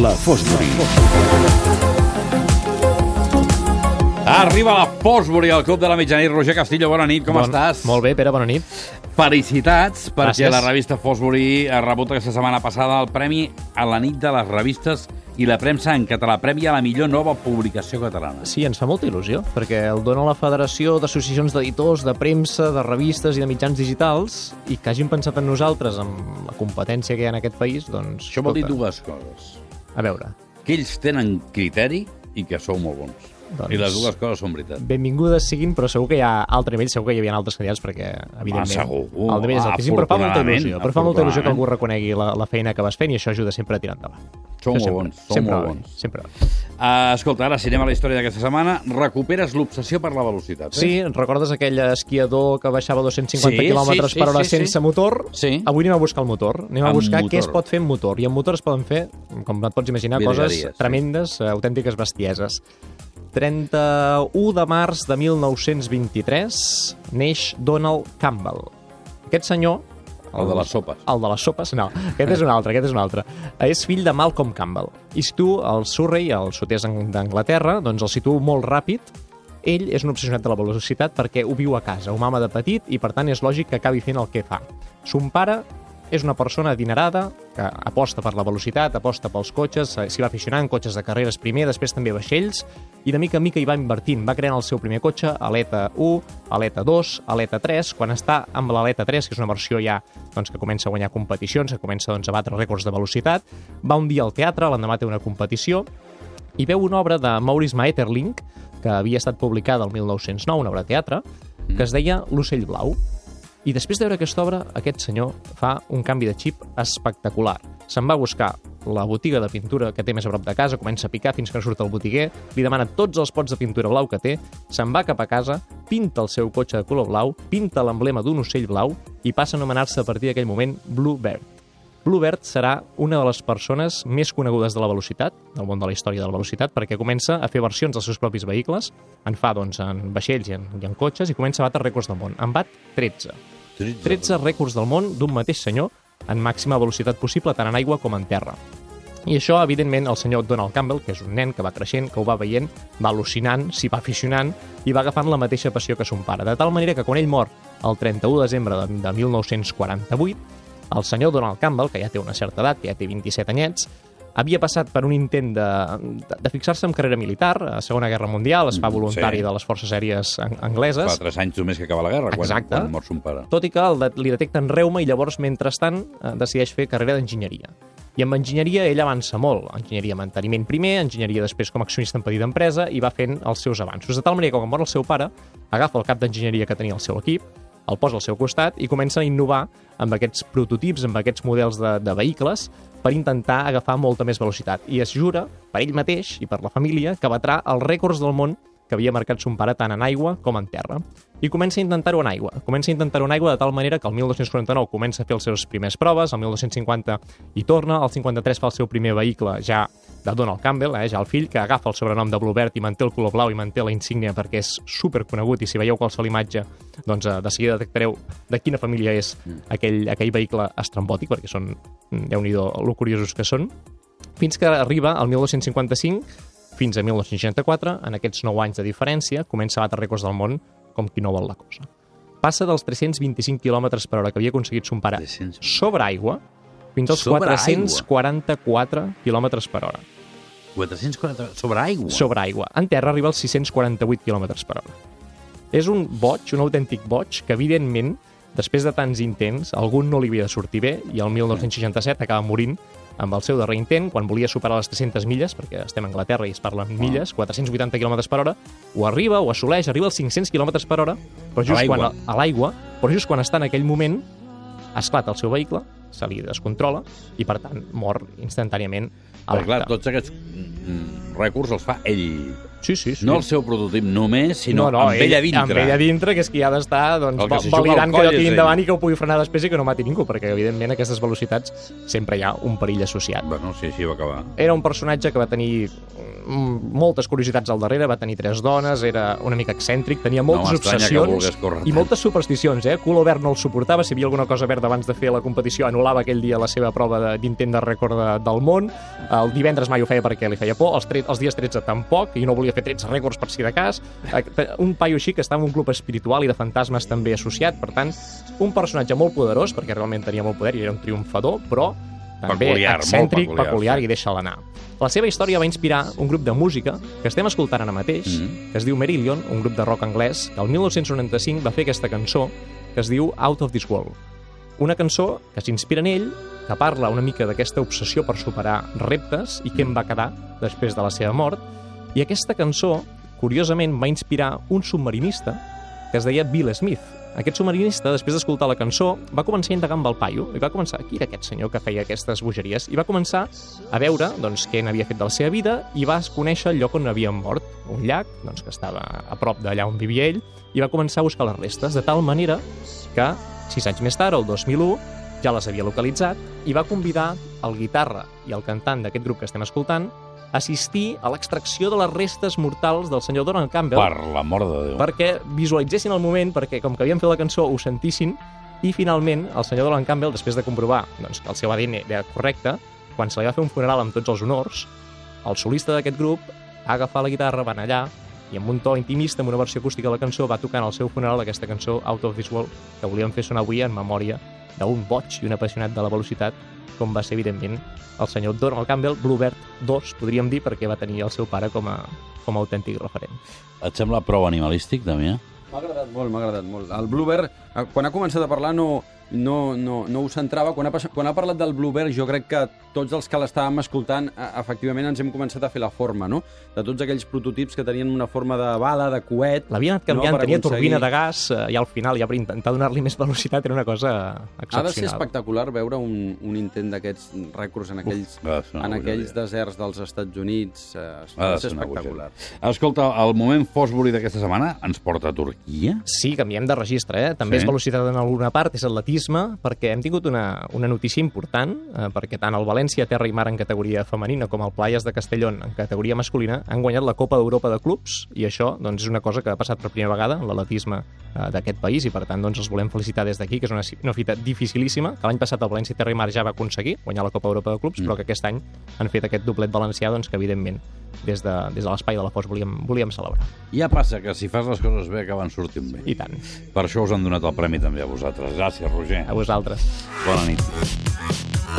La Fosbury. Arriba la Fosbury, al Club de la Mitjanit. Roger Castillo, bona nit, com Bon- estàs? Molt bé, Pere, bona nit. Felicitats, perquè Gràcies. la revista Fosbury ha rebut aquesta setmana passada el Premi a la nit de les revistes i la premsa en català. Premi a la millor nova publicació catalana. Sí, ens fa molta il·lusió, perquè el dona la Federació d'Associacions d'Editors, de Premsa, de Revistes i de Mitjans Digitals, i que hagin pensat en nosaltres, amb la competència que hi ha en aquest país, doncs... Això vol dir escolta, dues coses. A veure, Que ells tenen criteri i que sou molt bons. Doncs- I les dues coses són veritat. benvingudes siguin, però segur que hi ha altre nivell, segur que hi havia altres candidats, perquè, evidentment, segur. el nivell és altíssim, però fa molta il·lusió, però fa molta il·lusió que algú reconegui la, la feina que vas fent i això ajuda sempre a tirar endavant. Això molt bons, sou sempre molt bons. Sempre. Uh, escolta, ara, si anem a la història d'aquesta setmana, recuperes l'obsessió per la velocitat. Eh? Sí, recordes aquell esquiador que baixava 250 Sí, km sí, sí, per hora sí, sí. sense motor? Sí. Avui anem a buscar el motor. Anem a Amb buscar què motor. es pot fer amb motor. I amb motor es poden fer, com et pots imaginar, Virgueries, coses sí. tremendes, eh, autèntiques bestieses. 31 de març de 1923 neix Donald Campbell. Aquest senyor El de les sopes. el de les sopes? No, aquest és un altre, aquest és un altre. És fill de Malcolm Campbell. I si tu, el Surrey, el sud-est d'Anglaterra, doncs el situo molt ràpid, ell és un obsessionat de la velocitat perquè ho viu a casa, ho mama de petit i per tant és lògic que acabi fent el que fa. Son pare és una persona adinerada que aposta per la velocitat, aposta pels cotxes, eh, s'hi va aficionar en cotxes de carreres primer, després també vaixells, i de mica en mica hi va invertint. Va creant el seu primer cotxe, aleta 1, aleta 2, aleta 3. Quan està amb l'aleta 3, que és una versió ja doncs, que comença a guanyar competicions, que comença doncs, a batre rècords de velocitat, va un dia al teatre, l'endemà té una competició, i veu una obra de Maurice Maeterlinck, que havia estat publicada el 1909, una obra de teatre, que es deia L'ocell blau. I després de veure aquesta obra, aquest senyor fa un canvi de xip espectacular. Se'n va buscar la botiga de pintura que té més a prop de casa, comença a picar fins que no surt el botiguer, li demana tots els pots de pintura blau que té, se'n va cap a casa, pinta el seu cotxe de color blau, pinta l'emblema d'un ocell blau i passa a anomenar-se a partir d'aquell moment Bluebird. Bluebird serà una de les persones més conegudes de la velocitat, del món de la història de la velocitat, perquè comença a fer versions dels seus propis vehicles, en fa doncs, en vaixells i en, i en cotxes, i comença a batre rècords del món. En bat 13. 13 rècords del món d'un mateix senyor en màxima velocitat possible tant en aigua com en terra. I això, evidentment, el senyor Donald Campbell, que és un nen que va creixent, que ho va veient, va al·lucinant, s'hi va aficionant i va agafant la mateixa passió que son pare. De tal manera que quan ell mor el 31 de desembre de, de 1948, el senyor Donald Campbell, que ja té una certa edat, que ja té 27 anyets, havia passat per un intent de, de, de fixar-se en carrera militar, a Segona Guerra Mundial, es fa Mm, voluntari sí. de les forces aèries an- angleses, Fa tres anys només que acaba la guerra, quan, Exacte. quan mor son pare. tot i que el de, li detecten reuma i llavors, mentrestant, eh, decideix fer carrera d'enginyeria. I amb enginyeria ell avança molt. Enginyeria manteniment primer, enginyeria després com a accionista en petita empresa i va fent els seus avanços. De tal manera que quan mor el seu pare, agafa el cap d'enginyeria que tenia el seu equip, el posa al seu costat i comença a innovar amb aquests prototips, amb aquests models de, de vehicles per intentar agafar molta més velocitat. I es jura, per ell mateix i per la família, que batrà els rècords del món que havia marcat son pare tant en aigua com en terra. I comença a intentar-ho en aigua. Comença a intentar-ho en aigua de tal manera que el 1249 comença a fer les seves primeres proves, el 1250 hi torna, el 53 fa el seu primer vehicle ja de Donald Campbell, eh, ja el fill, que agafa el sobrenom de Bluebird i manté el color blau i manté la insígnia perquè és superconegut i si veieu qualsevol imatge, doncs eh, de seguida detectareu de quina família és aquell, aquell vehicle estrambòtic, perquè són, mm, déu-n'hi-do, lo curiosos que són, fins que arriba al 1255 fins a 1964, en aquests 9 anys de diferència, comença a batre rècords del món com qui no vol la cosa. Passa dels 325 km per hora que havia aconseguit son pare 300. sobre aigua fins als Sobre 444 km per hora. 440 sobre aigua. Sobre aigua. En terra arriba als 648 km per hora. És un boig, un autèntic boig, que evidentment, després de tants intents, algun no li havia de sortir bé i el 1967 acaba morint amb el seu darrer intent, quan volia superar les 300 milles, perquè estem a Anglaterra i es parla en milles, 480 km per hora, ho arriba, ho assoleix, arriba als 500 km per hora, però just A quan, a l'aigua, però just quan està en aquell moment, esclata el seu vehicle, se li descontrola i, per tant, mor instantàniament a Perquè, clar, l'acte. tots aquests mm, rècords els fa ell Sí, sí, sí. No el seu prototip només, sinó no, no, amb ella dintre. Amb ella dintre, que és qui ha d'estar doncs, que validant que jo és tinc ell. davant i que ho pugui frenar després i que no mati ningú, perquè, evidentment, a aquestes velocitats sempre hi ha un perill associat. Bueno, sí, així va acabar. Era un personatge que va tenir mm, moltes curiositats al darrere, va tenir tres dones, era una mica excèntric, tenia moltes que obsessions i moltes supersticions. Eh? Color verd no el suportava, si havia alguna cosa verda abans de fer la competició, anul·lava aquell dia la seva prova de- d'intent de rècord de, del món. El divendres mai ho feia perquè li feia por, els, tre els dies 13 tampoc, i no volia fer 13 rècords per si de cas. Eh, Un paio així que estava en un club espiritual i de fantasmes també associat, per tant, un personatge molt poderós, perquè realment tenia molt poder i era un triomfador, però també Peculiar, molt excèntric, peculiar, peculiar i deixa-la anar. La seva història va inspirar un grup de música que estem escoltant ara mateix, Mhm. que es diu Marillion, un grup de rock anglès, que el 1995 va fer aquesta cançó que es diu Out of This World. Una cançó que s'inspira en ell, que parla una mica d'aquesta obsessió per superar reptes i què en va quedar després de la seva mort. I aquesta cançó, curiosament, va inspirar un submarinista que es deia Bill Smith. Aquest submarinista, després d'escoltar la cançó, va començar a indagar amb el paio i va començar, qui era aquest senyor que feia aquestes bogeries? I va començar a veure doncs, què n'havia fet de la seva vida i va conèixer el lloc on havia mort, un llac doncs, que estava a prop d'allà on vivia ell, i va començar a buscar les restes, de tal manera que, sis anys més tard, el 2001, ja les havia localitzat i va convidar el guitarra i el cantant d'aquest grup que estem escoltant a assistir a l'extracció de les restes mortals del senyor Donald Campbell Per l'amor de Déu. perquè visualitzessin el moment, perquè com que havien fet la cançó ho sentissin, i finalment el senyor Dolan Campbell, després de comprovar doncs, que el seu ADN era correcte, quan se li va fer un funeral amb tots els honors, el solista d'aquest grup va agafar la guitarra, va anar allà, i amb un to intimista, amb una versió acústica de la cançó, va tocar en el seu funeral aquesta cançó Out of This World, que volíem fer sonar avui en memòria d'un boig i un apassionat de la velocitat, com va ser, evidentment, el senyor Donald Campbell, Bluebird 2, podríem dir, perquè va tenir el seu pare com a, com a autèntic referent. Et sembla prou animalístic, Damià? M'ha agradat molt, m'ha agradat molt. El Bluebird, eh, quan ha començat a parlar, no, no, no, no ho centrava. Quan ha, pas- quan ha parlat del Bluebird, jo crec que tots els que l'estàvem escoltant, eh, efectivament ens hem començat a fer la forma, no? De tots aquells prototips que tenien una forma de bala, de coet... L'havia anat canviant, no, tenia aconseguir- turbina de gas eh, i al final, ja per intentar donar-li més velocitat, era una cosa Ha de ser excepcional. espectacular veure un, un intent d'aquests rècords en aquells, una en aquells bogeria. deserts dels Estats Units. Eh, Ha de ser espectacular. Escolta, el moment Fosbury d'aquesta setmana ens porta a Turquia? Sí, canviem de registre, eh? També Sí. és velocitat en alguna part, és atletisme, perquè hem tingut una, una notícia important, eh, perquè tant el València Terra i Mar en categoria femenina com el Playas de Castellón en categoria masculina han guanyat la Copa d'Europa de Clubs, i això doncs, és una cosa que ha passat per primera vegada en l'atletisme eh, d'aquest país, i per tant doncs, els volem felicitar des d'aquí, que és una, una fita dificilíssima, que l'any passat el València Terra i Mar ja va aconseguir guanyar la Copa d'Europa de Clubs, Mm. però que aquest any han fet aquest doblet valencià, doncs, que evidentment des de, des de l'espai de la Fos volíem, volíem celebrar. Ja passa que si fas les coses bé acaben sortint bé. I tant. Per això us han donat el premi també a vosaltres. Gràcies, Roger. A vosaltres. Bona nit.